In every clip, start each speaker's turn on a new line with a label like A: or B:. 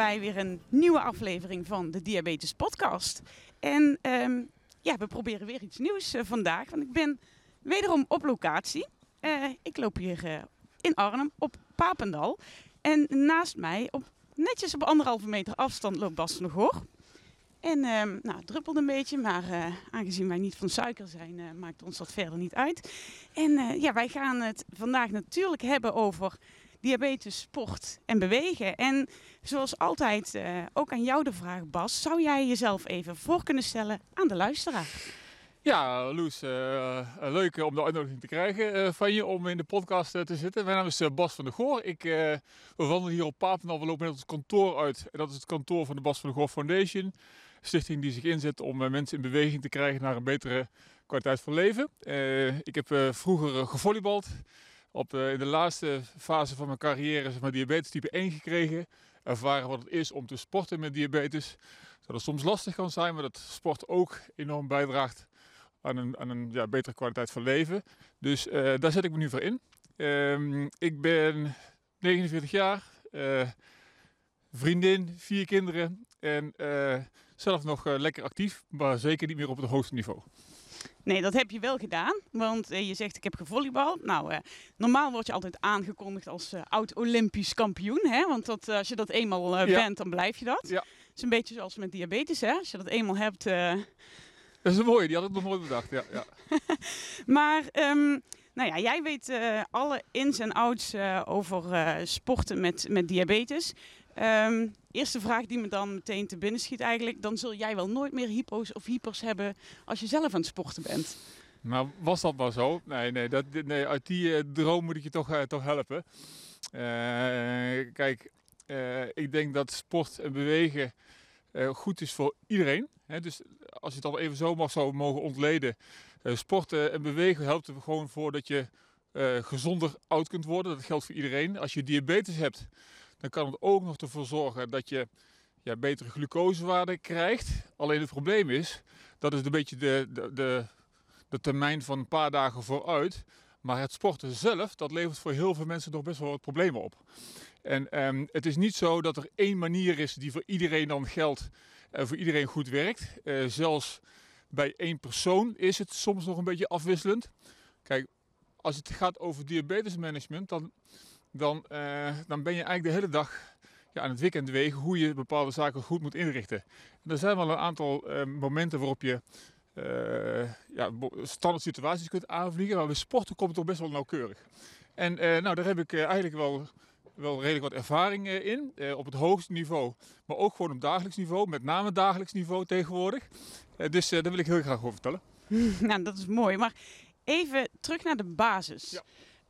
A: Weer een nieuwe aflevering van de Diabetes Podcast. En ehm, ja, we proberen weer iets nieuws eh, vandaag, want ik ben wederom op locatie. Eh, ik loop hier eh, in Arnhem op Papendal. En naast mij, op, netjes op anderhalve meter afstand, loopt Bas der Goor. En ehm, nou, het een beetje, maar aangezien wij niet van suiker zijn, maakt ons dat verder niet uit. En ja, wij gaan het vandaag natuurlijk hebben over diabetes, sport en bewegen. En zoals altijd uh, ook aan jou de vraag, Bas. Zou jij jezelf even voor kunnen stellen aan de luisteraar?
B: Ja, Loes, uh, leuk om de uitnodiging te krijgen van je om in de podcast te zitten. Mijn naam is Bas van der Goor. Ik, we wandelen hier op Papendal. We lopen net ons kantoor uit. En dat is het kantoor van de Bas van der Goor Foundation. Stichting die zich inzet om mensen in beweging te krijgen naar een betere kwaliteit van leven. ik heb vroeger gevolleybald op, in de laatste fase van mijn carrière zeg maar, diabetes type 1 gekregen. Ervaren wat het is om te sporten met diabetes. Dat het soms lastig kan zijn, maar dat sport ook enorm bijdraagt aan een, aan een ja, betere kwaliteit van leven. Dus uh, daar zet ik me nu voor in. Uh, ik ben 49 jaar, uh, vriendin, vier kinderen en zelf nog lekker actief, maar zeker niet meer op het hoogste niveau.
A: Nee, dat heb je wel gedaan. Want eh, je zegt ik heb gevolleybald. Nou, eh, normaal word je altijd aangekondigd als uh, oud-Olympisch kampioen. Hè? Want dat, als je dat eenmaal bent, dan blijf je dat. Ja. Het is een beetje zoals met diabetes. Hè? Als je dat eenmaal hebt...
B: Dat is een mooie, die had ik nog nooit bedacht. Ja, ja.
A: maar... Um, nou ja, jij weet alle ins en outs over sporten met, met diabetes. Um, eerste vraag die me dan meteen te binnen schiet eigenlijk. Dan zul jij wel nooit meer hypo's of hypers hebben als je zelf aan het sporten bent.
B: Maar was dat maar zo? Nee, nee, dat, nee uit die uh, droom moet ik je toch, uh, toch helpen. Uh, kijk, ik denk dat sport en bewegen goed is voor iedereen. Hè? Dus als je het al even zo mag zo mogen ontleden. sporten en bewegen helpt er gewoon voor dat je gezonder oud kunt worden. Dat geldt voor iedereen. Als je diabetes hebt, dan kan het ook nog ervoor zorgen dat je ja, betere glucosewaarden krijgt. Alleen het probleem is, dat is een beetje de, de, de, de termijn van een paar dagen vooruit. Maar het sporten zelf, dat levert voor heel veel mensen nog best wel wat problemen op. En ehm, het is niet zo dat er één manier is die voor iedereen dan geldt en voor iedereen goed werkt. Uh, zelfs bij één persoon is het soms nog een beetje afwisselend. Kijk, als het gaat over diabetesmanagement, dan dan, uh, dan ben je eigenlijk de hele dag ja, aan het weekend wegen hoe je bepaalde zaken goed moet inrichten. En er zijn wel een aantal uh, momenten waarop je uh, ja, standaard situaties kunt aanvliegen, maar bij sporten komt het toch best wel nauwkeurig. En nou, daar heb ik eigenlijk wel, wel redelijk wat ervaring in, op het hoogste niveau, maar ook gewoon op dagelijks niveau, met name dagelijks niveau tegenwoordig. dus daar wil ik heel graag over vertellen.
A: Nou, dat is mooi, maar even terug naar de basis.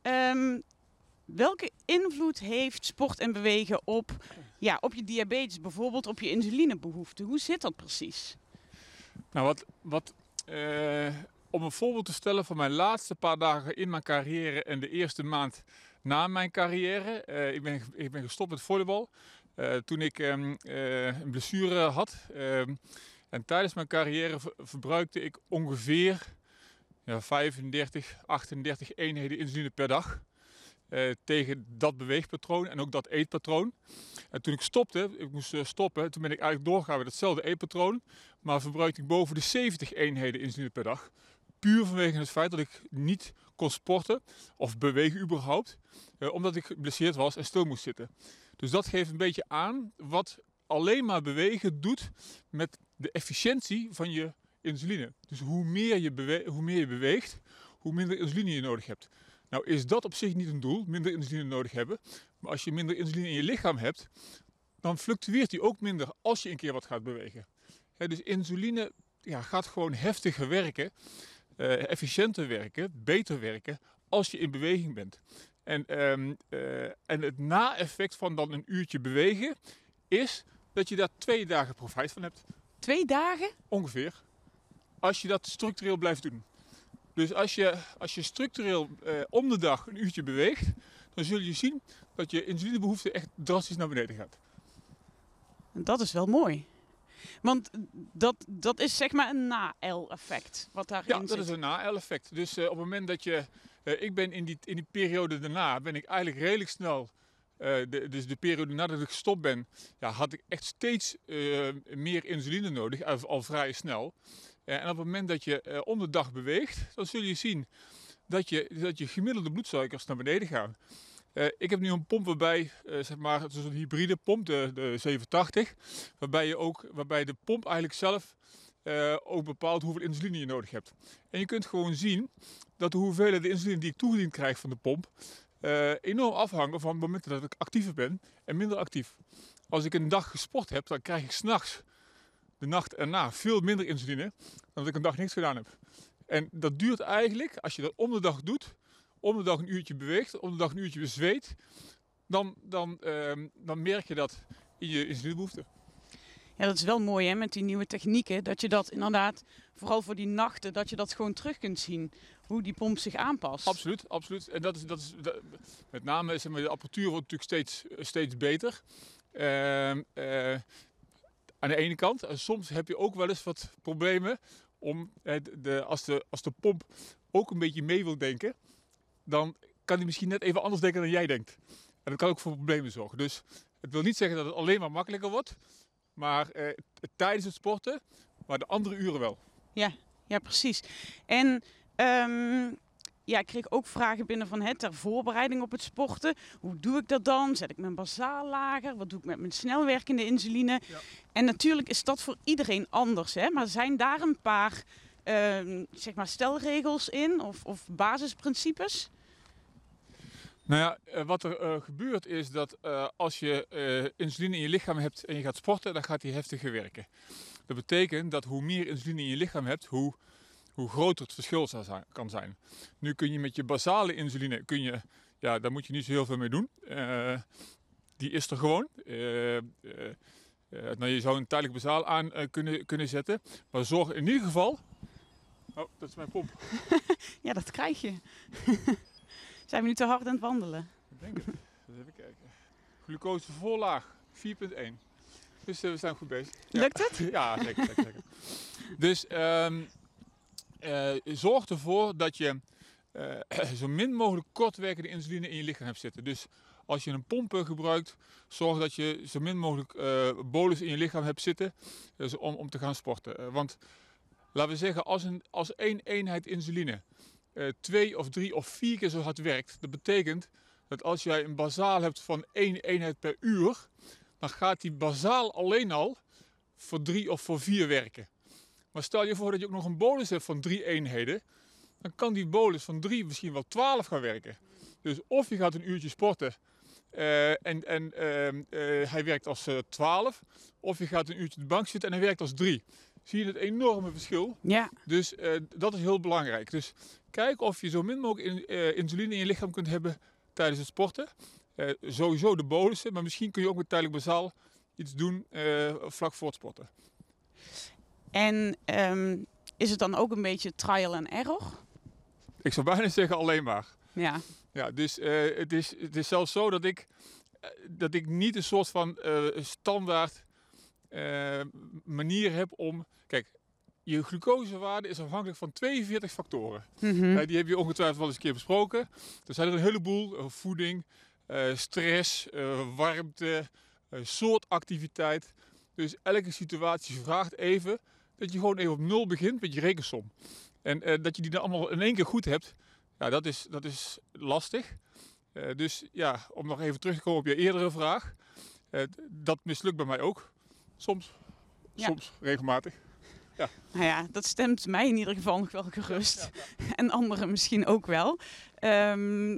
A: Ja. Um, Welke invloed heeft sport en bewegen op, ja, op je diabetes, bijvoorbeeld op je insulinebehoefte? Hoe zit dat precies?
B: Nou, wat, wat, uh, om een voorbeeld te stellen van mijn laatste paar dagen in mijn carrière en de eerste maand na mijn carrière. Uh, ik, ben, ik ben gestopt met volleybal uh, toen ik um, een blessure had. Ehm, en tijdens mijn carrière verbruikte ik ongeveer ja, 35, 38 eenheden insuline per dag. Uh, tegen dat beweegpatroon en ook dat eetpatroon. En toen ik stopte, ik moest uh, stoppen, toen ben ik eigenlijk doorgegaan met hetzelfde eetpatroon. Maar verbruikte ik boven de 70 eenheden insuline per dag. Puur vanwege het feit dat ik niet kon sporten of bewegen überhaupt. Uh, omdat ik geblesseerd was en stil moest zitten. Dus dat geeft een beetje aan wat alleen maar bewegen doet met de efficiëntie van je insuline. Dus hoe meer je, hoe meer je beweegt, hoe minder insuline je nodig hebt. Nou is dat op zich niet een doel, minder insuline nodig hebben. Maar als je minder insuline in je lichaam hebt, dan fluctueert die ook minder als je een keer wat gaat bewegen. dus insuline ja, gaat gewoon heftiger werken, uh, efficiënter werken, beter werken als je in beweging bent. En, um, uh, en het na-effect van dan een uurtje bewegen is dat je daar twee dagen profijt van hebt.
A: Twee dagen?
B: Ongeveer. Als je dat structureel blijft doen. Dus als je, als je structureel eh, om de dag een uurtje beweegt, dan zul je zien dat je insulinebehoefte echt drastisch naar beneden gaat.
A: Dat is wel mooi. Want dat, dat is zeg maar een na-L-effect wat daarin
B: Ja,
A: zit.
B: dat is een na-L-effect. Dus eh, op het moment dat je... eh, ik ben in die, in die periode daarna, ben ik eigenlijk redelijk snel... eh, de, dus de periode nadat ik gestopt ben, ja, had ik echt steeds meer insuline nodig, al, al vrij snel. Eh, en op het moment dat je eh, om de dag beweegt, dan zul je zien dat je, dat je gemiddelde bloedsuikers naar beneden gaan. Eh, ik heb nu een pomp waarbij, zeg maar, het is een hybride pomp, de, de 780, waarbij, je ook, waarbij de pomp eigenlijk zelf ook bepaalt hoeveel insuline je nodig hebt. En je kunt gewoon zien dat de hoeveelheid insuline die ik toegediend krijg van de pomp enorm afhangen van het moment dat ik actiever ben en minder actief. Als ik een dag gesport heb, dan krijg ik s'nachts, de nacht erna, veel minder insuline dan dat ik een dag niks gedaan heb. En dat duurt eigenlijk, als je dat om de dag doet, om de dag een uurtje beweegt, om de dag een uurtje bezweet, dan, dan, ehm, dan merk je dat in je insulinebehoefte.
A: Ja, dat is wel mooi hè, met die nieuwe technieken. Dat je dat inderdaad, vooral voor die nachten, dat je dat gewoon terug kunt zien. Hoe die pomp zich aanpast.
B: Absoluut, absoluut. En dat is, dat is dat- met name zeg maar, de apparatuur wordt natuurlijk steeds, steeds beter. Ehm, eh, aan de ene kant. En soms heb je ook wel eens wat problemen om eh, de, als, de, als de pomp ook een beetje mee wil denken, dan kan hij misschien net even anders denken dan jij denkt. En dat kan ook voor problemen zorgen. Dus het wil niet zeggen dat het alleen maar makkelijker wordt, maar eh, tijdens het sporten, maar de andere uren wel.
A: Ja, precies. En ehm, ja, ik kreeg ook vragen binnen van het ter voorbereiding op het sporten. Hoe doe ik dat dan? Zet ik mijn basaal lager? Wat doe ik met mijn snelwerkende insuline?
B: Ja.
A: En natuurlijk is dat voor iedereen anders. Hè? Maar zijn daar een paar ehm, zeg maar stelregels in of, of basisprincipes?
B: Nou ja, eh, wat er eh, gebeurt is dat eh, als je insuline in je lichaam hebt en je gaat sporten, dan gaat die heftiger werken. Dat betekent dat hoe meer insuline in je lichaam hebt, hoe, hoe groter het verschil zijn, kan zijn. Nu kun je met je basale insuline, kun je, ja, daar moet je niet zo heel veel mee doen. Eh, die is er gewoon. Eh, eh, nou, je zou een tijdelijk basaal aan kunnen, kunnen zetten. Maar zorg in ieder geval... Oh, dat is mijn pomp.
A: Ja, dat krijg je. zijn we nu te hard aan het wandelen?
B: Ik denk het. Even kijken. Glucose voorlaag 4.1. Dus we zijn goed bezig. Ja.
A: Lukt het?
B: Ja, zeker. zeker, zeker. Dus ehm, eh, zorg ervoor dat je eh, zo min mogelijk kortwerkende insuline in je lichaam hebt zitten. Dus als je een pomp eh, gebruikt, zorg dat je zo min mogelijk bolus in je lichaam hebt zitten dus om, om te gaan sporten. Want laten we zeggen, als, een, als één eenheid insuline twee of drie of vier keer zo hard werkt, dat betekent dat als jij een bazaal hebt van één eenheid per uur, dan gaat die bazaal alleen al voor drie of voor vier werken. Maar stel je voor dat je ook nog een bolus hebt van drie eenheden, dan kan die bolus van drie misschien wel twaalf gaan werken. Dus of je gaat een uurtje sporten eh, en, en ehm, eh, hij werkt als eh, 12, of je gaat een uurtje op de bank zitten en hij werkt als 3. Zie je het enorme verschil?
A: Ja,
B: Dus eh, dat is heel belangrijk. Dus kijk of je zo min mogelijk in- eh, insuline in je lichaam kunt hebben tijdens het sporten. Eh, sowieso de bolussen, maar misschien kun je ook met tijdelijk bazaal iets doen eh, vlak voor het sporten.
A: En ehm, is het dan ook een beetje trial and error?
B: Ik zou bijna zeggen alleen maar.
A: Ja,
B: Ja, dus eh, het, is, het is zelfs zo dat ik, eh, dat ik niet een soort van eh, standaard manier heb om... Kijk, je glucosewaarde is afhankelijk van 42 factoren.
A: Mhm.
B: Die heb je ongetwijfeld wel eens een keer besproken. Er zijn er een heleboel. voeding, stress, warmte, soort activiteit. Dus elke situatie vraagt even dat je gewoon even op nul begint met je rekensom. En eh, dat je die dan allemaal in één keer goed hebt, ja, dat, is, dat is lastig. Eh, dus ja, om nog even terug te komen op je eerdere vraag. eh, dat mislukt bij mij ook. Soms.
A: Ja.
B: Soms, regelmatig.
A: Nou ja, dat stemt mij in ieder geval nog wel gerust. En anderen misschien ook wel. Ehm,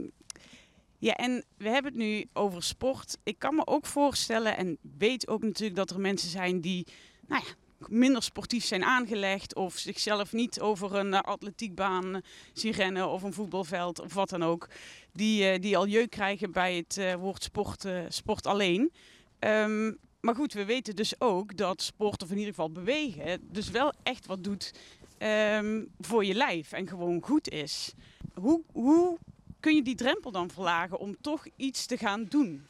A: ja, en we hebben het nu over sport. Ik kan me ook voorstellen en weet ook natuurlijk dat er mensen zijn die nou ja, minder sportief zijn aangelegd. Of zichzelf niet over een eh, atletiekbaan eh, zien rennen of een voetbalveld of wat dan ook. Die, eh, die al jeuk krijgen bij het woord sport, sport alleen. Ehm, maar goed, we weten dus ook dat sport, of in ieder geval bewegen, dus wel echt wat doet ehm, voor je lijf en gewoon goed is. Hoe, hoe kun je die drempel dan verlagen om toch iets te gaan doen?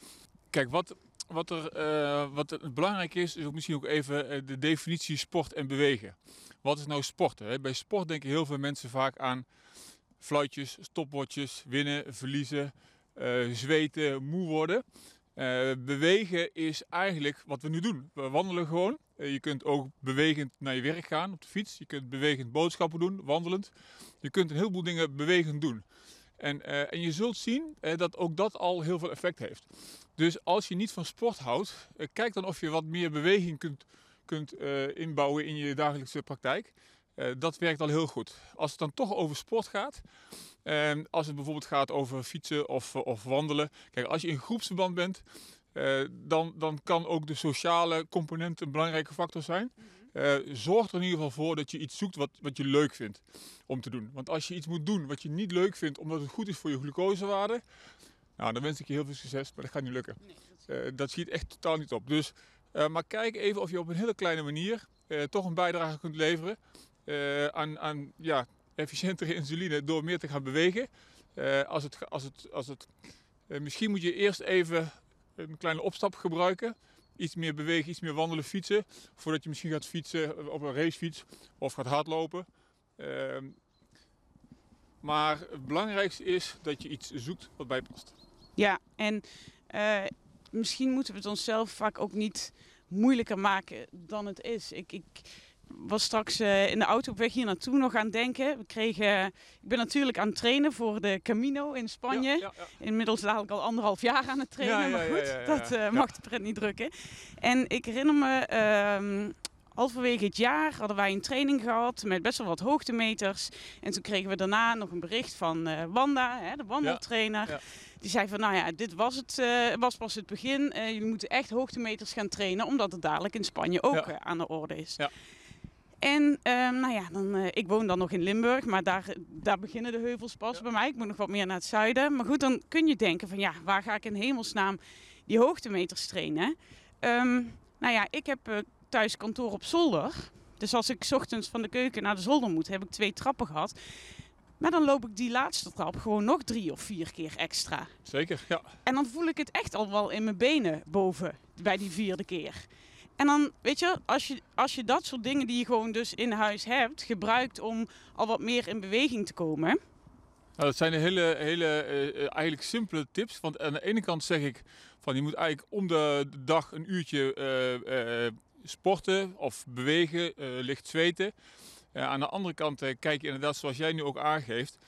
B: Kijk, wat, wat, er, eh, wat belangrijk is, is ook misschien ook even eh, de definitie sport en bewegen. Wat is nou sporten? Bij sport denken heel veel mensen vaak aan fluitjes, stopwatches, winnen, verliezen, eh, zweten, moe worden. Bewegen is eigenlijk wat we nu doen. We wandelen gewoon. Je kunt ook bewegend naar je werk gaan op de fiets. Je kunt bewegend boodschappen doen, wandelend. Je kunt een heleboel dingen bewegend doen. En, eh, en je zult zien eh, dat ook dat al heel veel effect heeft. Dus als je niet van sport houdt, eh, kijk dan of je wat meer beweging kunt, kunt inbouwen in je dagelijkse praktijk. Dat werkt al heel goed. Als het dan toch over sport gaat, en als het bijvoorbeeld gaat over fietsen of, of wandelen. Kijk, als je in groepsverband bent, dan, dan kan ook de sociale component een belangrijke factor zijn. Eh, zorg er in ieder geval voor dat je iets zoekt wat, wat je leuk vindt om te doen. Want als je iets moet doen wat je niet leuk vindt omdat het goed is voor je glucosewaarde, nou, dan wens ik je heel veel succes, maar dat gaat niet lukken. Eh, dat schiet echt totaal niet op. Dus, eh, maar kijk even of je op een hele kleine manier toch een bijdrage kunt leveren aan, aan ja, efficiëntere insuline door meer te gaan bewegen. Als het, als het, als het, misschien moet je eerst even een kleine opstap gebruiken. Iets meer bewegen, iets meer wandelen, fietsen. Voordat je misschien gaat fietsen op een racefiets of gaat hardlopen. Ehm, maar het belangrijkste is dat je iets zoekt wat bij past.
A: Ja, en eh, misschien moeten we het onszelf vaak ook niet moeilijker maken dan het is. Ik, ik was straks eh, in de auto op weg hier naartoe nog aan het denken. We kregen, ik ben natuurlijk aan het trainen voor de Camino in Spanje.
B: Ja, ja, ja.
A: Inmiddels dadelijk al anderhalf jaar aan het trainen, maar goed, dat eh, mag de pret niet drukken. En ik herinner me, ehm halverwege het jaar hadden wij een training gehad met best wel wat hoogtemeters. En toen kregen we daarna nog een bericht van eh, Wanda, hè, de wandeltrainer.
B: ja.
A: Die zei van, nou ja, dit was, het, was pas het begin. Eh, jullie moeten echt hoogtemeters gaan trainen, omdat het dadelijk in Spanje ook
B: Ja.
A: aan de orde is. En ehm, nou ja, dan, eh, ik woon dan nog in Limburg, maar daar, daar beginnen de heuvels pas
B: Ja.
A: bij mij. Ik moet nog wat meer naar het zuiden. Maar goed, dan kun je denken van ja, waar ga ik in hemelsnaam die hoogtemeters trainen? Ehm, nou ja, ik heb eh, thuis kantoor op zolder. Dus als ik 's ochtends van de keuken naar de zolder moet, heb ik twee trappen gehad. Maar dan loop ik die laatste trap gewoon nog drie of vier keer extra.
B: Zeker, ja.
A: En dan voel ik het echt al wel in mijn benen boven bij die vierde keer. En dan, weet je, als je, als je dat soort dingen die je gewoon dus in huis hebt, gebruikt om al wat meer in beweging te komen.
B: Nou, dat zijn hele, hele eh, eh, eigenlijk simpele tips. Want aan de ene kant zeg ik van je moet eigenlijk om de dag een uurtje eh, sporten of bewegen, licht zweten. Aan de andere kant kijk je inderdaad, zoals jij nu ook aangeeft,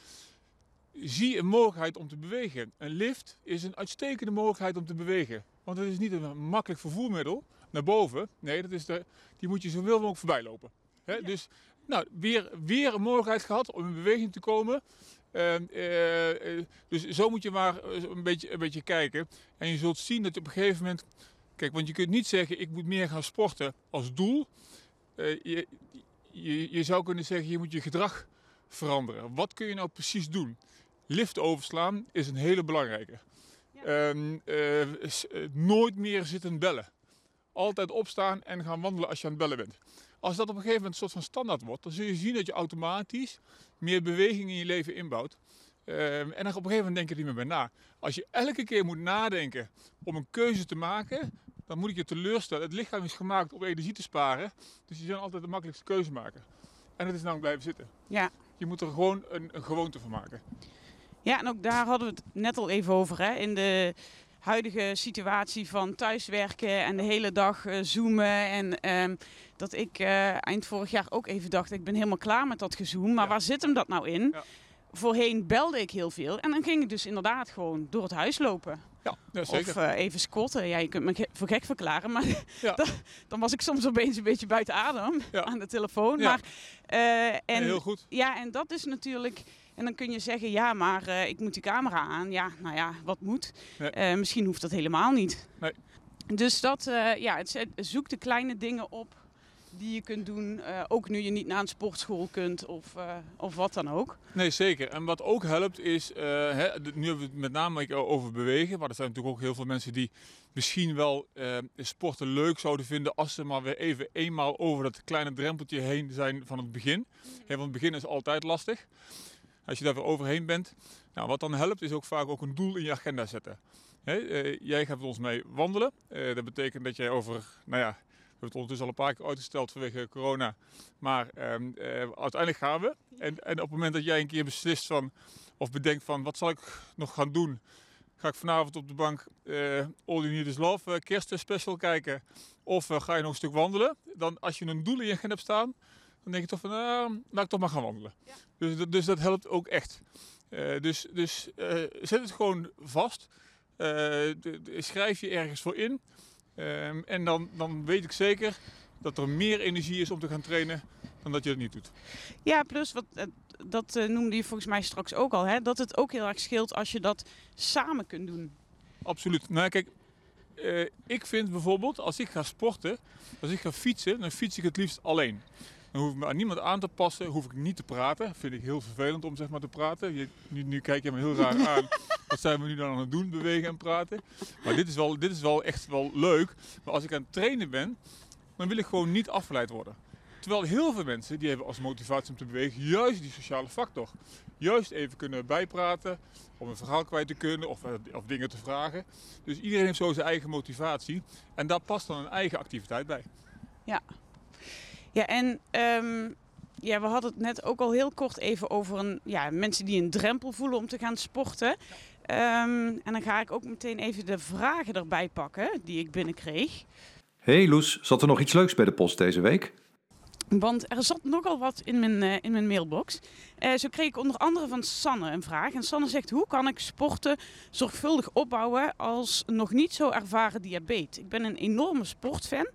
B: zie een mogelijkheid om te bewegen. Een lift is een uitstekende mogelijkheid om te bewegen. Want het is niet een makkelijk vervoermiddel naar boven. Nee, dat is de, die moet je zoveel mogelijk voorbij lopen. Hè? Dus nou, weer, weer een mogelijkheid gehad om in beweging te komen. Ehm, eh, eh, dus zo moet je maar eh, een beetje, een beetje kijken. En je zult zien dat je op een gegeven moment. Kijk, want je kunt niet zeggen: ik moet meer gaan sporten als doel. Je, je, je zou kunnen zeggen: je moet je gedrag veranderen. Wat kun je nou precies doen? Lift overslaan is een hele belangrijke.
A: Ja.
B: Ehm, eh, eh, nooit meer zitten bellen. Altijd opstaan en gaan wandelen als je aan het bellen bent. Als dat op een gegeven moment een soort van standaard wordt, dan zul je zien dat je automatisch meer beweging in je leven inbouwt. Ehm, en dan op een gegeven moment denk je er niet meer bij na. Als je elke keer moet nadenken om een keuze te maken, dan moet ik je teleurstellen. Het lichaam is gemaakt om energie te sparen, dus je zal altijd de makkelijkste keuze maken. En dat is namelijk blijven zitten.
A: Ja.
B: Je moet er gewoon een, een gewoonte van maken.
A: Ja, en ook daar hadden we het net al even over. Hè? In de huidige situatie van thuiswerken en de hele dag eh, zoomen. En ehm, dat ik eh, eind vorig jaar ook even dacht, ik ben helemaal klaar met dat gezoom. Maar
B: Ja.
A: waar zit hem dat nou in?
B: Ja.
A: Voorheen belde ik heel veel en dan ging ik dus inderdaad gewoon door het huis lopen.
B: Ja, zeker.
A: Of eh, even squatten. Ja, je kunt me voor gek verklaren, maar
B: Ja.
A: dan, dan was ik soms opeens een beetje buiten adem
B: Ja.
A: aan de telefoon.
B: Ja.
A: Maar, eh, en,
B: heel goed.
A: ja, en dat is natuurlijk. En dan kun je zeggen, ja, maar eh, ik moet die camera aan. Ja, nou ja, wat moet?
B: Nee.
A: Misschien hoeft dat helemaal niet.
B: Nee.
A: Dus dat, ja, het, zoek de kleine dingen op die je kunt doen, eh, ook nu je niet naar een sportschool kunt of, eh, of wat dan ook.
B: Nee, zeker. En wat ook helpt is, eh, hè, nu hebben we het met name over bewegen. Maar er zijn natuurlijk ook heel veel mensen die misschien wel sporten leuk zouden vinden als ze maar weer even eenmaal over dat kleine drempeltje heen zijn van het begin. Hè, want het begin is altijd lastig. Als je daar weer overheen bent. Nou, wat dan helpt is ook vaak ook een doel in je agenda zetten. Hè, jij gaat met ons mee wandelen. Dat betekent dat jij over, nou ja, hebben het ondertussen al een paar keer uitgesteld vanwege corona. Maar ehm, eh, uiteindelijk gaan we. En, en op het moment dat jij een keer beslist van, of bedenkt van, wat zal ik nog gaan doen? Ga ik vanavond op de bank eh All You Need Is Love kerstspecial kijken? Of ga je nog een stuk wandelen? Dan als je een doel in je agenda hebt staan, dan denk je toch van, nou, laat ik toch maar gaan wandelen. Dus, dat- dus dat helpt ook echt. Dus dus zet het gewoon vast. De- de- schrijf je ergens voor in. Ehm, en dan, dan weet ik zeker dat er meer energie is om te gaan trainen dan dat je het niet doet.
A: Ja, plus wat, eh, dat eh, noemde je volgens mij straks ook al, hè, dat het ook heel erg scheelt als je dat samen kunt doen.
B: Absoluut. Nou, kijk, eh, ik vind bijvoorbeeld als ik ga sporten, als ik ga fietsen, dan fiets ik het liefst alleen. Dan hoef ik me aan niemand aan te passen, hoef ik niet te praten. Vind ik heel vervelend om zeg maar te praten. Je, nu, nu kijk je me heel raar aan. Wat zijn we nu dan aan het doen? Bewegen en praten. Maar dit is, wel, dit is wel echt wel leuk. Maar als ik aan het trainen ben, dan wil ik gewoon niet afgeleid worden. Terwijl heel veel mensen, die hebben als motivatie om te bewegen, juist die sociale factor. Juist even kunnen bijpraten, om een verhaal kwijt te kunnen of, eh, of dingen te vragen. Dus iedereen heeft zo zijn eigen motivatie. En daar past dan een eigen activiteit bij.
A: Ja, en ehm, ja, we hadden het net ook al heel kort even over een, ja, mensen die een drempel voelen om te gaan sporten. Ehm, en dan ga ik ook meteen even de vragen erbij pakken die ik binnenkreeg.
C: Hey Loes, zat er nog iets leuks bij de post deze week?
A: Want er zat nogal wat in mijn, eh, in mijn mailbox. Eh, zo kreeg ik onder andere van Sanne een vraag. En Sanne zegt, hoe kan ik sporten zorgvuldig opbouwen als nog niet zo ervaren diabetes? Ik ben een enorme sportfan,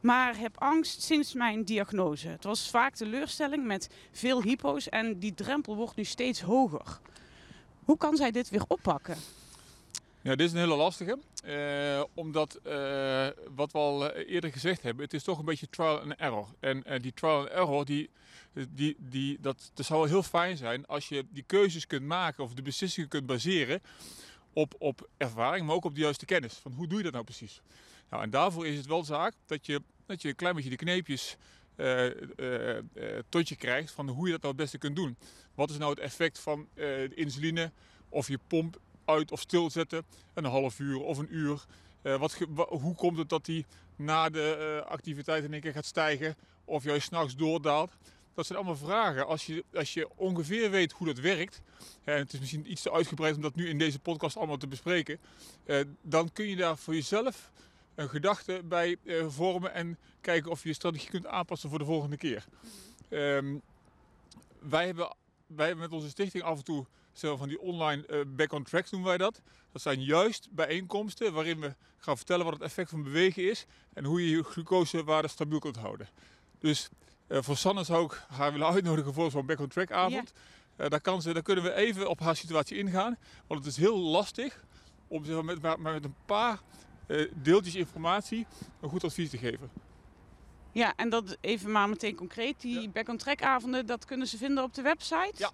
A: maar heb angst sinds mijn diagnose. Het was vaak teleurstelling met veel hypo's en die drempel wordt nu steeds hoger. Hoe kan zij dit weer oppakken?
B: Ja, dit is een hele lastige. Eh, omdat, eh, wat we al eh, eerder gezegd hebben, het is toch een beetje trial and error. En eh, die trial and error, die, die, die, dat, zou heel fijn zijn als je die keuzes kunt maken of de beslissingen kunt baseren op, op ervaring, maar ook op de juiste kennis. Van hoe doe je dat nou precies? Nou, en daarvoor is het wel zaak dat je, dat je een klein beetje de kneepjes eh, eh, eh, tot je krijgt van hoe je dat nou het beste kunt doen. Wat is nou het effect van de insuline of je pomp uit of stilzetten, een half uur of een uur. Wat, hoe komt het dat die na de activiteit in één keer gaat stijgen of juist s'nachts doordaalt? Dat zijn allemaal vragen. Als je, als je ongeveer weet hoe dat werkt, en het is misschien iets te uitgebreid om dat nu in deze podcast allemaal te bespreken, dan kun je daar voor jezelf een gedachte bij eh, vormen en kijken of je je strategie kunt aanpassen voor de volgende keer. Ehm, wij, hebben, wij hebben met onze stichting af en toe zo van die online eh, back on track doen wij dat. Dat zijn juist bijeenkomsten waarin we gaan vertellen wat het effect van bewegen is en hoe je je glucosewaarde stabiel kunt houden. Dus eh, voor Sanne zou ik haar willen uitnodigen voor zo'n back on track avond. Eh, daar, kan ze, daar kunnen we even op haar situatie ingaan. Want het is heel lastig om zeg met, maar met een paar eh, deeltjes informatie een goed advies te geven.
A: Ja, en dat even maar meteen concreet. Die
B: Ja.
A: back-on-track avonden, dat kunnen ze vinden op de website?
B: Ja.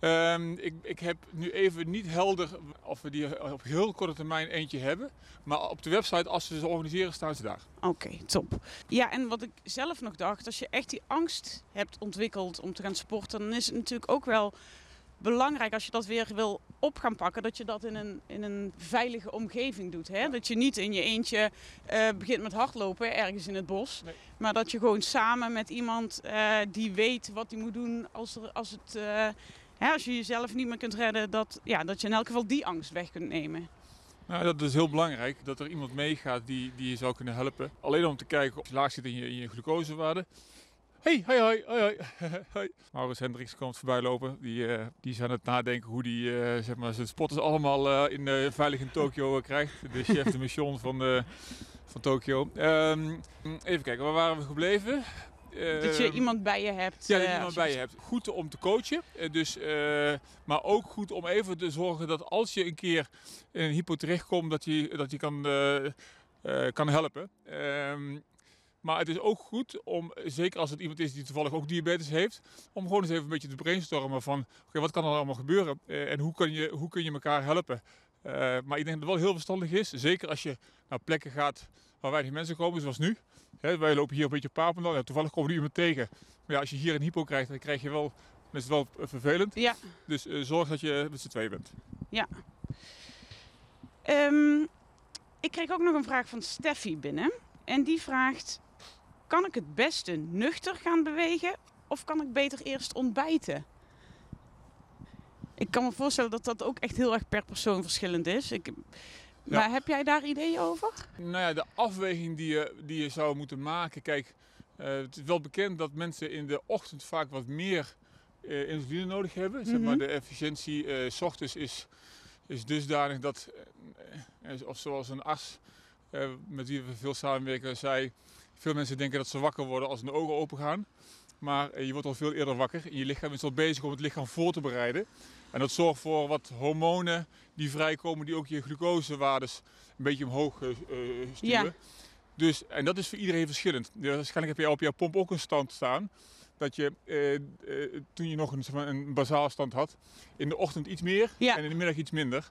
B: Ehm, ik, ik heb nu even niet helder of we die op heel korte termijn eentje hebben. Maar op de website, als ze ze organiseren, staan ze daar.
A: Oké, top. Ja, en wat ik zelf nog dacht, als je echt die angst hebt ontwikkeld om te gaan sporten, dan is het natuurlijk ook wel belangrijk als je dat weer wil op gaan pakken, dat je dat in een, in een veilige omgeving doet. Hè? Dat je niet in je eentje eh, begint met hardlopen ergens in het bos,
B: Nee.
A: maar dat je gewoon samen met iemand eh, die weet wat hij moet doen als, er, als, het, eh, hè, als je jezelf niet meer kunt redden, dat, ja, dat je in elk geval die angst weg kunt nemen.
B: Nou, dat is heel belangrijk, dat er iemand meegaat die, die je zou kunnen helpen. Alleen om te kijken of je laag zit in je, in je glucosewaarde. Hey, hoi, hoi, hoi, hoi. hoi. Maurits Hendricks komt voorbij lopen. Die, eh, die is aan het nadenken hoe die eh, zeg maar, zijn spotters allemaal eh, in, eh, veilig in Tokio krijgt. De chef de mission van, van Tokio. Ehm, even kijken, waar waren we gebleven?
A: dat je iemand bij je hebt.
B: ja, dat je iemand bij je hebt. Goed om te coachen. Dus, eh, maar ook goed om even te zorgen dat als je een keer in een hypo terechtkomt, dat je, dat je kan, kan helpen. Ehm, Maar het is ook goed om, zeker als het iemand is die toevallig ook diabetes heeft, om gewoon eens even een beetje te brainstormen van oké, wat kan er allemaal gebeuren eh, en hoe, kan je, hoe kun je elkaar helpen. Eh, maar ik denk dat het wel heel verstandig is, zeker als je naar plekken gaat waar weinig mensen komen, zoals nu. Hè, wij lopen hier een beetje op Papendal, ja, toevallig komen we iemand tegen. Maar ja, als je hier een hypo krijgt, dan krijg je wel, dan is het wel eh, vervelend.
A: Ja.
B: Dus zorg dat je met z'n twee bent.
A: Ehm, ik kreeg ook nog een vraag van Steffi binnen. En die vraagt: Kan ik het beste nuchter gaan bewegen of kan ik beter eerst ontbijten? Ik kan me voorstellen dat dat ook echt heel erg per persoon verschillend is. Ik, maar heb jij daar ideeën over?
B: Nou ja, de afweging die je, die je zou moeten maken. Kijk, eh, het is wel bekend dat mensen in de ochtend vaak wat meer eh, insuline nodig hebben. Zeg maar,
A: Mhm.
B: de efficiëntie eh, s ochtends is, is dusdanig dat, of zoals een arts eh, met wie we veel samenwerken zei, veel mensen denken dat ze wakker worden als hun ogen open gaan. Maar eh, je wordt al veel eerder wakker en je lichaam is al bezig om het lichaam voor te bereiden. En dat zorgt voor wat hormonen die vrijkomen, die ook je glucosewaardes een beetje omhoog eh, eh, stuwen.
A: Ja.
B: Dus, en dat is voor iedereen verschillend. Waarschijnlijk heb je op jouw pomp ook een stand staan. Dat je eh, eh, toen je nog een, zeg maar, een bazaal stand had, in de ochtend iets meer
A: Ja.
B: en in de middag iets minder.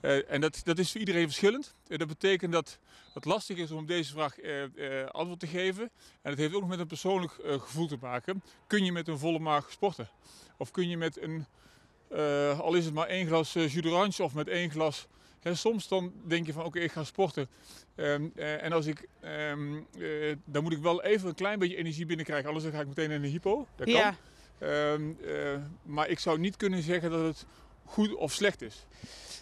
B: Eh, en dat, dat is voor iedereen verschillend. Eh, dat betekent dat het lastig is om op deze vraag eh, antwoord te geven. En het heeft ook nog met een persoonlijk gevoel te maken. Kun je met een volle maag sporten? Of kun je met een, al is het maar één glas jus d'orange of met één glas... Hè, soms dan denk je van oké, ik ga sporten. Ehm, eh, en als ik, ehm, eh, dan moet ik wel even een klein beetje energie binnenkrijgen. Anders dan ga ik meteen in een hypo. Dat kan.
A: Ja.
B: Ehm, eh, maar ik zou niet kunnen zeggen dat het goed of slecht is.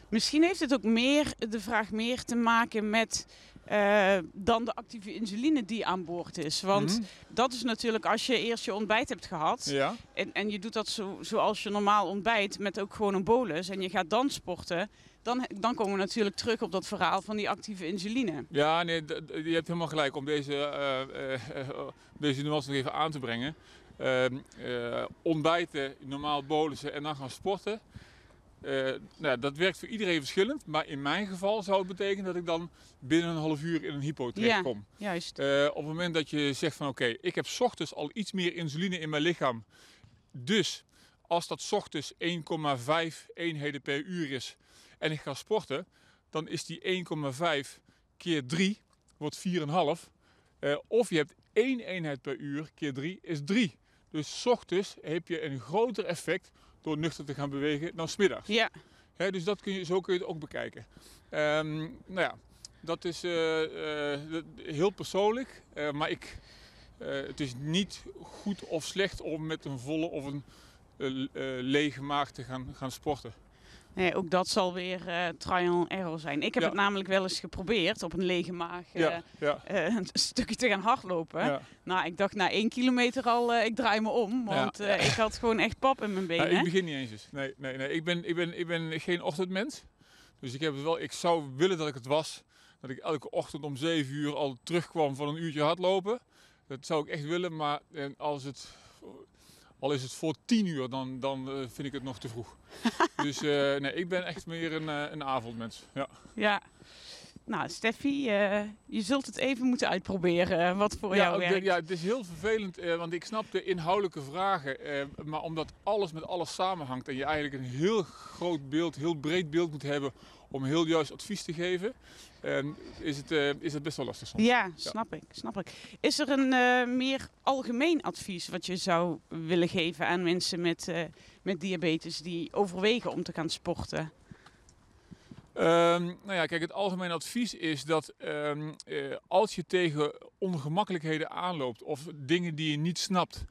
A: Misschien heeft het ook meer, de vraag meer te maken met eh, dan de actieve insuline die aan boord is. Want
B: Mhm.
A: dat is natuurlijk als je eerst je ontbijt hebt gehad.
B: Ja,
A: En, en je doet dat zo, zoals je normaal ontbijt met ook gewoon een bolus. En je gaat dan sporten. Dan, dan komen we natuurlijk terug op dat verhaal van die actieve insuline.
B: ja nee, je hebt helemaal gelijk om deze, eh, eh, deze nuance nog even aan te brengen. Ehm, eh, ontbijten, normaal bolussen en dan gaan sporten. Eh, nou, dat werkt voor iedereen verschillend. Maar in mijn geval zou het betekenen dat ik dan binnen een half uur in een hypo terechtkom.
A: Juist.
B: Eh, op het moment dat je zegt van oké, ik heb 's ochtends al iets meer insuline in mijn lichaam. Dus als dat 's ochtends 1,5 eenheden per uur is en ik ga sporten, dan is die 1,5 keer 3 wordt 4,5. Eh, of je hebt 1 eenheid per uur keer 3 is 3. Dus 's ochtends heb je een groter effect door nuchter te gaan bewegen dan 's middags.
A: Ja,
B: dus dat kun je, zo kun je het ook bekijken. Ehm, nou ja, dat is eh, eh, heel persoonlijk. eh, maar ik, het is niet goed of slecht om met een volle of een lege maag te gaan, gaan sporten.
A: Nee, ook dat zal weer eh trial and error zijn. Ik heb
B: Ja.
A: het namelijk wel eens geprobeerd op een lege maag eh,
B: ja, ja,
A: eh, een stukje te gaan hardlopen. Nou, ik dacht na één kilometer al, eh, ik draai me om. Want eh, ik had gewoon echt pap in mijn benen.
B: ik begin niet eens. eens. Nee, nee, nee. Ik, ben, ik, ben, ik ben geen ochtendmens. Dus ik, heb het wel, ik zou willen dat ik het was. Dat ik elke ochtend om 7 uur al terugkwam van een uurtje hardlopen. Dat zou ik echt willen. Maar eh, als het, al is het voor 10 uur, dan, dan eh, vind ik het nog te vroeg. dus eh, nee, ik ben echt meer een, eh, een avondmens. Ja.
A: Ja. Nou, Steffi, je zult het even moeten uitproberen wat voor
B: ja,
A: jou
B: de-
A: werkt.
B: ja, het is heel vervelend, want ik snap de inhoudelijke vragen. maar omdat alles met alles samenhangt en je eigenlijk een heel groot beeld, heel breed beeld moet hebben om heel juist advies te geven, eh, is, het, eh, is het best wel lastig soms.
A: Ja, snap ik, snap ik. Is er een eh, meer algemeen advies wat je zou willen geven aan mensen met, eh, met diabetes die overwegen om te gaan sporten?
B: Ehm, nou ja, kijk, het algemene advies is dat ehm, eh, als je tegen ongemakkelijkheden aanloopt of dingen die je niet snapt,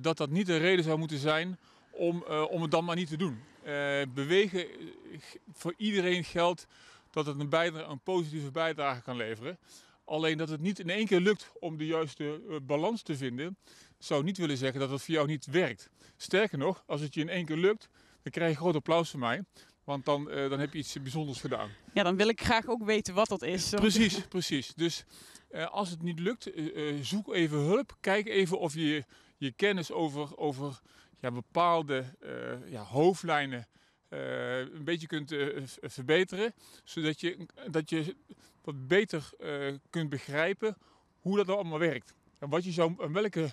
B: dat dat niet de reden zou moeten zijn om, om het dan maar niet te doen. Eh, bewegen, eh, voor iedereen geldt dat het een, bijdrage, een positieve bijdrage kan leveren. Alleen dat het niet in één keer lukt om de juiste eh, balans te vinden, zou niet willen zeggen dat het voor jou niet werkt. Sterker nog, als het je in één keer lukt, dan krijg je groot applaus van mij. Want dan, dan heb je iets bijzonders gedaan.
A: Ja, dan wil ik graag ook weten wat dat is.
B: Precies, precies. Dus als het niet lukt, zoek even hulp. Kijk even of je je kennis over, over ja, bepaalde eh, ja, hoofdlijnen eh, een beetje kunt eh, verbeteren. Zodat je, dat je wat beter kunt begrijpen hoe dat allemaal werkt. En wat je zou, en welke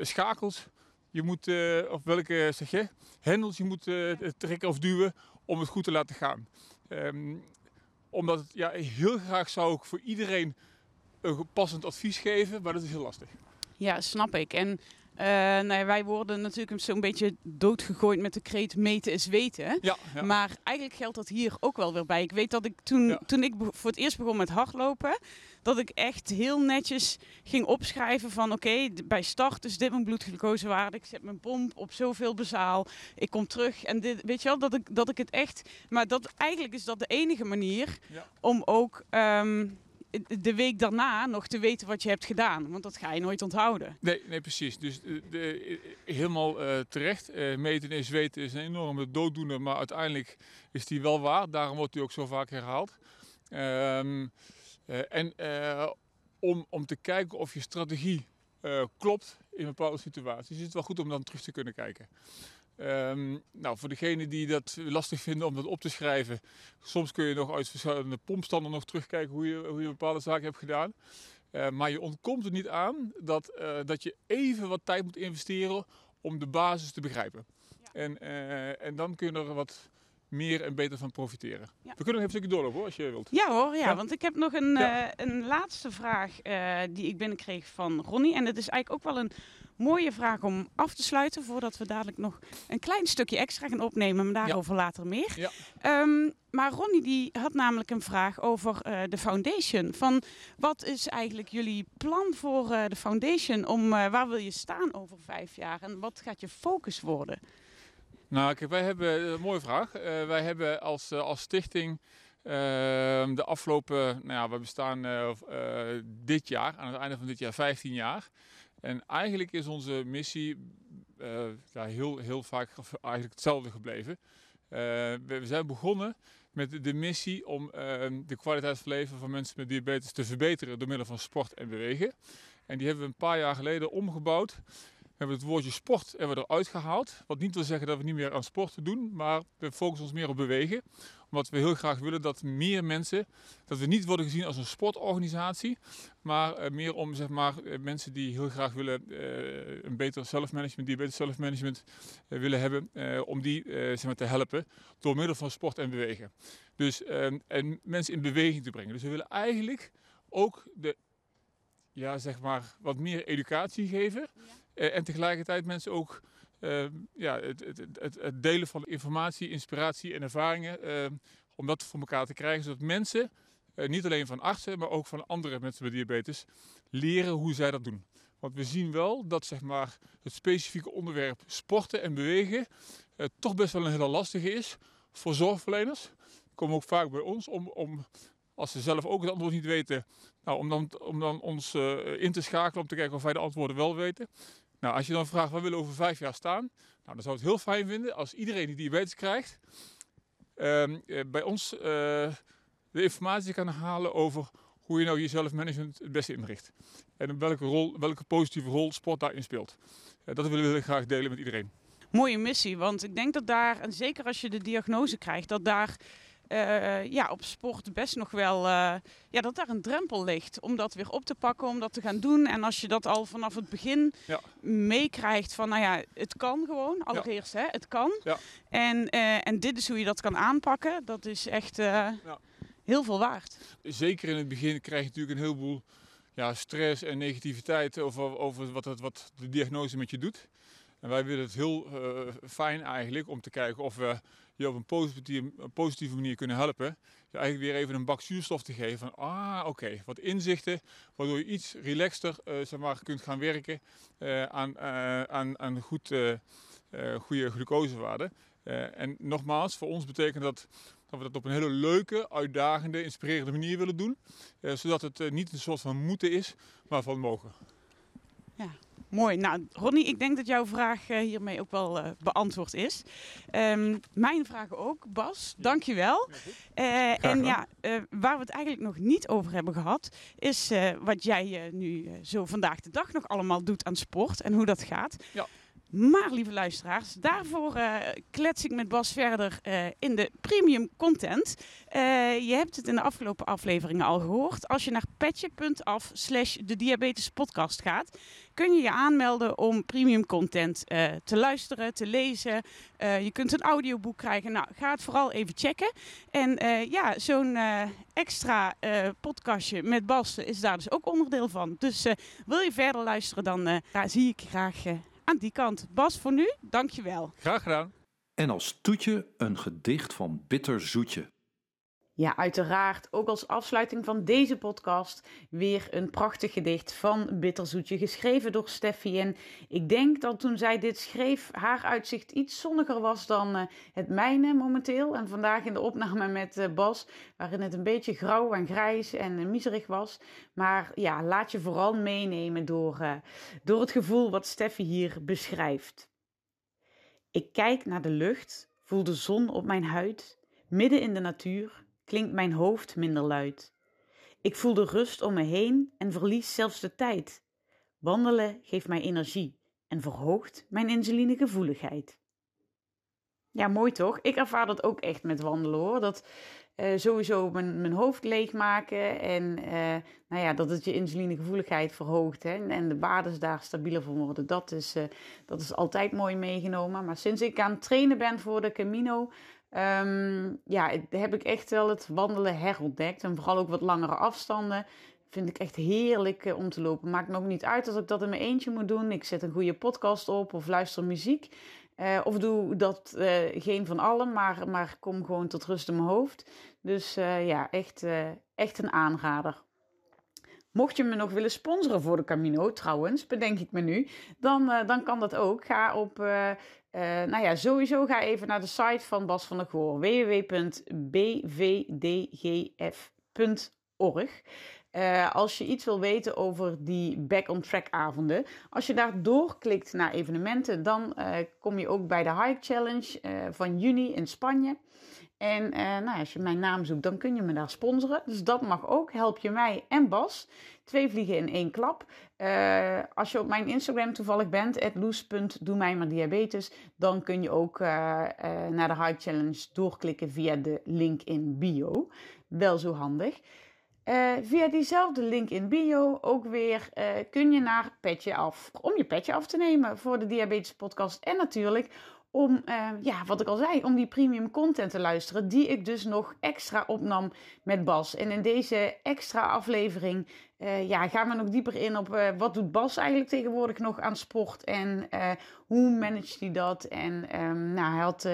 B: schakels je moet, of welke zeg je, hendels je moet trekken of duwen om het goed te laten gaan. Ehm, omdat ja, heel graag zou ik voor iedereen een passend advies geven, maar dat is heel lastig.
A: Ja, snap ik. En uh, nou ja, wij worden natuurlijk zo'n beetje doodgegooid met de kreet meten is weten.
B: Ja, ja.
A: Maar eigenlijk geldt dat hier ook wel weer bij. Ik weet dat ik toen, toen ik voor het eerst begon met hardlopen, dat ik echt heel netjes ging opschrijven van oké, bij start is dit mijn bloedglucosewaarde. Ik zet mijn pomp op zoveel bezaal. Ik kom terug en dit, weet je wel, dat ik, dat ik het echt... Maar dat, eigenlijk is dat de enige manier om ook ehm, de week daarna nog te weten wat je hebt gedaan. Want dat ga je nooit onthouden.
B: Nee, nee, precies. Dus eh, de, eh, helemaal eh, terecht. Meten is weten is een enorme dooddoener, maar uiteindelijk is die wel waar. Daarom wordt die ook zo vaak herhaald. Ehm, eh, en om, om te kijken of je strategie klopt in bepaalde situaties, is het wel goed om dan terug te kunnen kijken. Ehm, nou, voor degenen die dat lastig vinden om dat op te schrijven, soms kun je nog uit verschillende pompstanden nog terugkijken hoe je, hoe je bepaalde zaken hebt gedaan. Eh, maar je ontkomt er niet aan dat, eh, dat je even wat tijd moet investeren om de basis te begrijpen. En, eh, en dan kun je er wat meer en beter van profiteren.
A: Ja.
B: We kunnen nog even een stukje doorlopen hoor, als je wilt.
A: Ja hoor, ja,
B: Ja.
A: want ik heb nog een,
B: Ja.
A: eh, een laatste vraag eh, die ik binnenkreeg van Ronnie. En dat is eigenlijk ook wel een mooie vraag om af te sluiten, voordat we dadelijk nog een klein stukje extra gaan opnemen, maar daarover later meer.
B: Ja.
A: Ehm, maar Ronnie die had namelijk een vraag over eh, de foundation. Van wat is eigenlijk jullie plan voor de foundation? Om, waar wil je staan over vijf jaar en wat gaat je focus worden?
B: Nou, kijk, wij hebben eh, een mooie vraag. Eh, wij hebben als, eh, als stichting ehm, de afgelopen, nou ja, we bestaan dit jaar, aan het einde van dit jaar, 15 jaar. En eigenlijk is onze missie ja, heel, heel vaak ge- eigenlijk hetzelfde gebleven. We, zijn begonnen met de, de missie om ehm, de kwaliteit van leven van mensen met diabetes te verbeteren door middel van sport en bewegen. En die hebben we een paar jaar geleden omgebouwd. We hebben het woordje sport hebben we eruit gehaald. Wat niet wil zeggen dat we niet meer aan sport doen, maar we focussen ons meer op bewegen. Omdat we heel graag willen dat meer mensen, dat we niet worden gezien als een sportorganisatie, maar eh, meer om zeg maar, eh, mensen die heel graag willen eh, een beter zelfmanagement, diabetes zelfmanagement eh, willen hebben, om die zeg maar, te helpen door middel van sport en bewegen. Dus eh, en mensen in beweging te brengen. Dus we willen eigenlijk ook de, ja, zeg maar, wat meer educatie geven. En tegelijkertijd mensen ook eh, ja, het, het, het, delen van informatie, inspiratie en ervaringen. eh, om dat voor elkaar te krijgen. Zodat mensen, eh, niet alleen van artsen, maar ook van andere mensen met diabetes, leren hoe zij dat doen. Want we zien wel dat zeg maar, het specifieke onderwerp sporten en bewegen eh, toch best wel een hele lastige is voor zorgverleners. Komen ook vaak bij ons om, om als ze zelf ook het antwoord niet weten, nou, om, dan, om dan ons eh, in te schakelen om te kijken of wij de antwoorden wel weten. Nou, als je dan vraagt, waar willen we over vijf jaar staan? Nou, dan zou het heel fijn vinden als iedereen die diabetes krijgt, ehm, eh, bij ons eh, de informatie kan halen over hoe je nou je zelfmanagement het beste inricht. En welke, rol, welke positieve rol sport daarin speelt. Dat willen we graag delen met iedereen.
A: mooie missie. Want ik denk dat daar, en zeker als je de diagnose krijgt, dat daar eh, ja, op sport best nog wel eh, ja, dat daar een drempel ligt om dat weer op te pakken, om dat te gaan doen. En als je dat al vanaf het begin
B: Ja.
A: meekrijgt van, nou ja, het kan gewoon, allereerst, hè, het kan.
B: Ja.
A: En, eh, en dit is hoe je dat kan aanpakken. Dat is echt heel veel waard.
B: zeker in het begin krijg je natuurlijk een heleboel ja, stress en negativiteit over, over wat, het, wat de diagnose met je doet. En wij willen het heel fijn eigenlijk om te kijken of we je op een positieve, manier kunnen helpen. Je eigenlijk weer even een bak zuurstof te geven van, ah oké, wat inzichten, waardoor je iets relaxter eh, zeg maar, kunt gaan werken eh, aan, eh, aan, aan goed, goede glucosewaarden. En nogmaals, voor ons betekent dat dat we dat op een hele leuke, uitdagende, inspirerende manier willen doen. Zodat het niet een soort van moeten is, maar van mogen.
A: Mooi. Nou, Ronnie, ik denk dat jouw vraag eh, hiermee ook wel eh, beantwoord is. Ehm, mijn vragen ook, Bas. Dankjewel. Eh en ja, eh, waar we het eigenlijk nog niet over hebben gehad, is eh, wat jij eh, nu zo vandaag de dag nog allemaal doet aan sport en hoe dat gaat.
B: Ja.
A: Maar lieve luisteraars, daarvoor uh, klets ik met Bas verder uh, in de premium content. Uh, je hebt het in de afgelopen afleveringen al gehoord. Als je naar petje.af slash de diabetespodcast gaat, kun je je aanmelden om premium content te luisteren, te lezen. je kunt een audioboek krijgen. Nou, ga het vooral even checken. En ja, zo'n extra podcastje met Bas is daar dus ook onderdeel van. Dus wil je verder luisteren, dan zie ik graag aan die kant. Bas, voor nu, dankjewel.
B: Graag gedaan.
C: En als toetje een gedicht van Bitter Zoetje.
A: Ja, uiteraard. Ook als afsluiting van deze podcast weer een prachtig gedicht van Bitterzoetje, geschreven door Steffi. En ik denk dat toen zij dit schreef, haar uitzicht iets zonniger was dan uh, het mijne momenteel. En vandaag in de opname met uh, Bas, waarin het een beetje grauw en grijs en uh, miserig was. Maar ja, laat je vooral meenemen door, door het gevoel wat Steffi hier beschrijft. Ik kijk naar de lucht, voel de zon op mijn huid, midden in de natuur klinkt mijn hoofd minder luid. Ik voel de rust om me heen en verlies zelfs de tijd. Wandelen geeft mij energie en verhoogt mijn insulinegevoeligheid. Ja, mooi toch? Ik ervaar dat ook echt met wandelen hoor. Dat uh, sowieso mijn, mijn hoofd leegmaken en uh, nou ja, dat het je insulinegevoeligheid verhoogt hè, en de waarden daar stabieler van worden. Dat is, uh, dat is altijd mooi meegenomen. Maar sinds ik aan het trainen ben voor de Camino, Um, ja, heb ik echt wel het wandelen herontdekt. En vooral ook wat langere afstanden. Vind ik echt heerlijk uh, om te lopen. Maakt me ook niet uit als ik dat in mijn eentje moet doen. Ik zet een goede podcast op of luister muziek. Uh, of doe dat uh, geen van allen, maar, maar kom gewoon tot rust in mijn hoofd. Dus ja, echt, echt een aanrader. Mocht je me nog willen sponsoren voor de Camino, trouwens, bedenk ik me nu, dan, dan kan dat ook. Ga op uh, nou ja, sowieso ga even naar de site van Bas van der Goor, www.bvdgf.org. Eh, als je iets wil weten over die Back on Track avonden. Als je daar doorklikt naar evenementen, dan kom je ook bij de Hike Challenge van juni in Spanje. En uh, nou, als je mijn naam zoekt, dan kun je me daar sponsoren. Dus dat mag ook. Help je mij en Bas. Twee vliegen in één klap. Uh, als je op mijn Instagram toevallig bent, loes.doe maar diabetes, dan kun je ook uh, naar de High Challenge doorklikken via de link in bio. Wel zo handig. via diezelfde link in bio ook weer kun je naar Petje Af. Om je petje af te nemen voor de Diabetes Podcast. En natuurlijk om, uh, ja, wat ik al zei, om die premium content te luisteren, die ik dus nog extra opnam met Bas. En in deze extra aflevering uh, ja, gaan we nog dieper in op uh, wat doet Bas eigenlijk tegenwoordig nog aan sport en hoe managt hij dat. En um, nou, hij had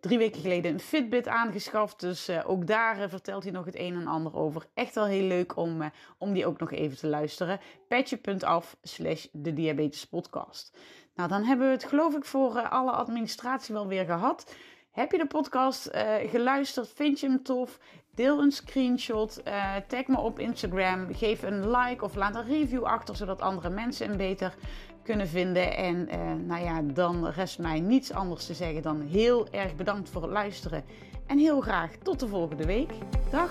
A: drie weken geleden een Fitbit aangeschaft, dus ook daar vertelt hij nog het een en ander over. Echt wel heel leuk om, om die ook nog even te luisteren. Petje.af slash de diabetes podcast. Nou, dan hebben we het geloof ik voor uh, alle administratie wel weer gehad. Heb je de podcast uh, geluisterd? Vind je hem tof? Deel een screenshot. Uh, tag me op Instagram. Geef een like of laat een review achter, zodat andere mensen hem beter kunnen vinden. En nou ja, dan rest mij niets anders te zeggen dan heel erg bedankt voor het luisteren. En heel graag tot de volgende week. Dag!